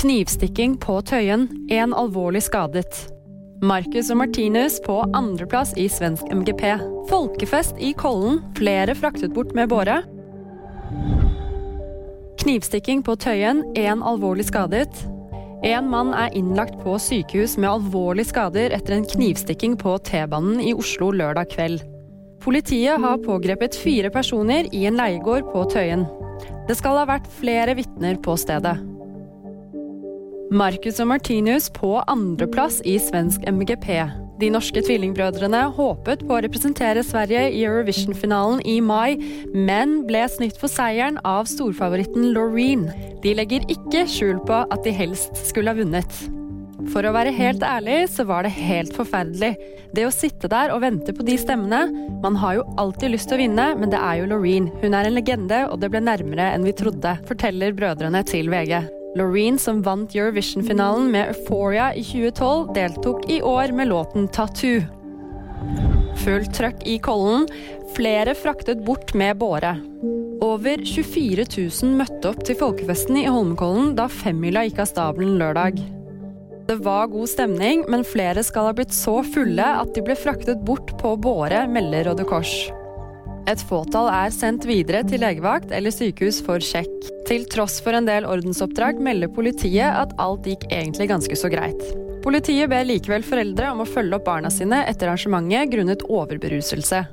Knivstikking på Tøyen. En alvorlig skadet. Marcus og Martinus på andreplass i svensk MGP. Folkefest i Kollen. Flere fraktet bort med båre. Knivstikking på Tøyen. En alvorlig skadet. En mann er innlagt på sykehus med alvorlige skader etter en knivstikking på T-banen i Oslo lørdag kveld. Politiet har pågrepet fire personer i en leiegård på Tøyen. Det skal ha vært flere vitner på stedet. Marcus og Martinus på andreplass i svensk MGP. De norske tvillingbrødrene håpet på å representere Sverige i Eurovision-finalen i mai, men ble snytt for seieren av storfavoritten Loreen. De legger ikke skjul på at de helst skulle ha vunnet. For å være helt ærlig så var det helt forferdelig. Det å sitte der og vente på de stemmene Man har jo alltid lyst til å vinne, men det er jo Loreen. Hun er en legende, og det ble nærmere enn vi trodde, forteller brødrene til VG. Loreen, som vant Eurovision-finalen med Euphoria i 2012, deltok i år med låten 'Tattoo'. Fullt trøkk i Kollen. Flere fraktet bort med båre. Over 24 000 møtte opp til folkefesten i Holmenkollen da femmila gikk av stabelen lørdag. Det var god stemning, men flere skal ha blitt så fulle at de ble fraktet bort på båre, melder Røde Kors. Et fåtall er sendt videre til legevakt eller sykehus for sjekk. Til tross for en del ordensoppdrag melder politiet at alt gikk egentlig ganske så greit. Politiet ber likevel foreldre om å følge opp barna sine etter arrangementet grunnet overberuselse.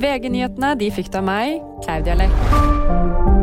VG-nyhetene de fikk av meg, Claudia Lech.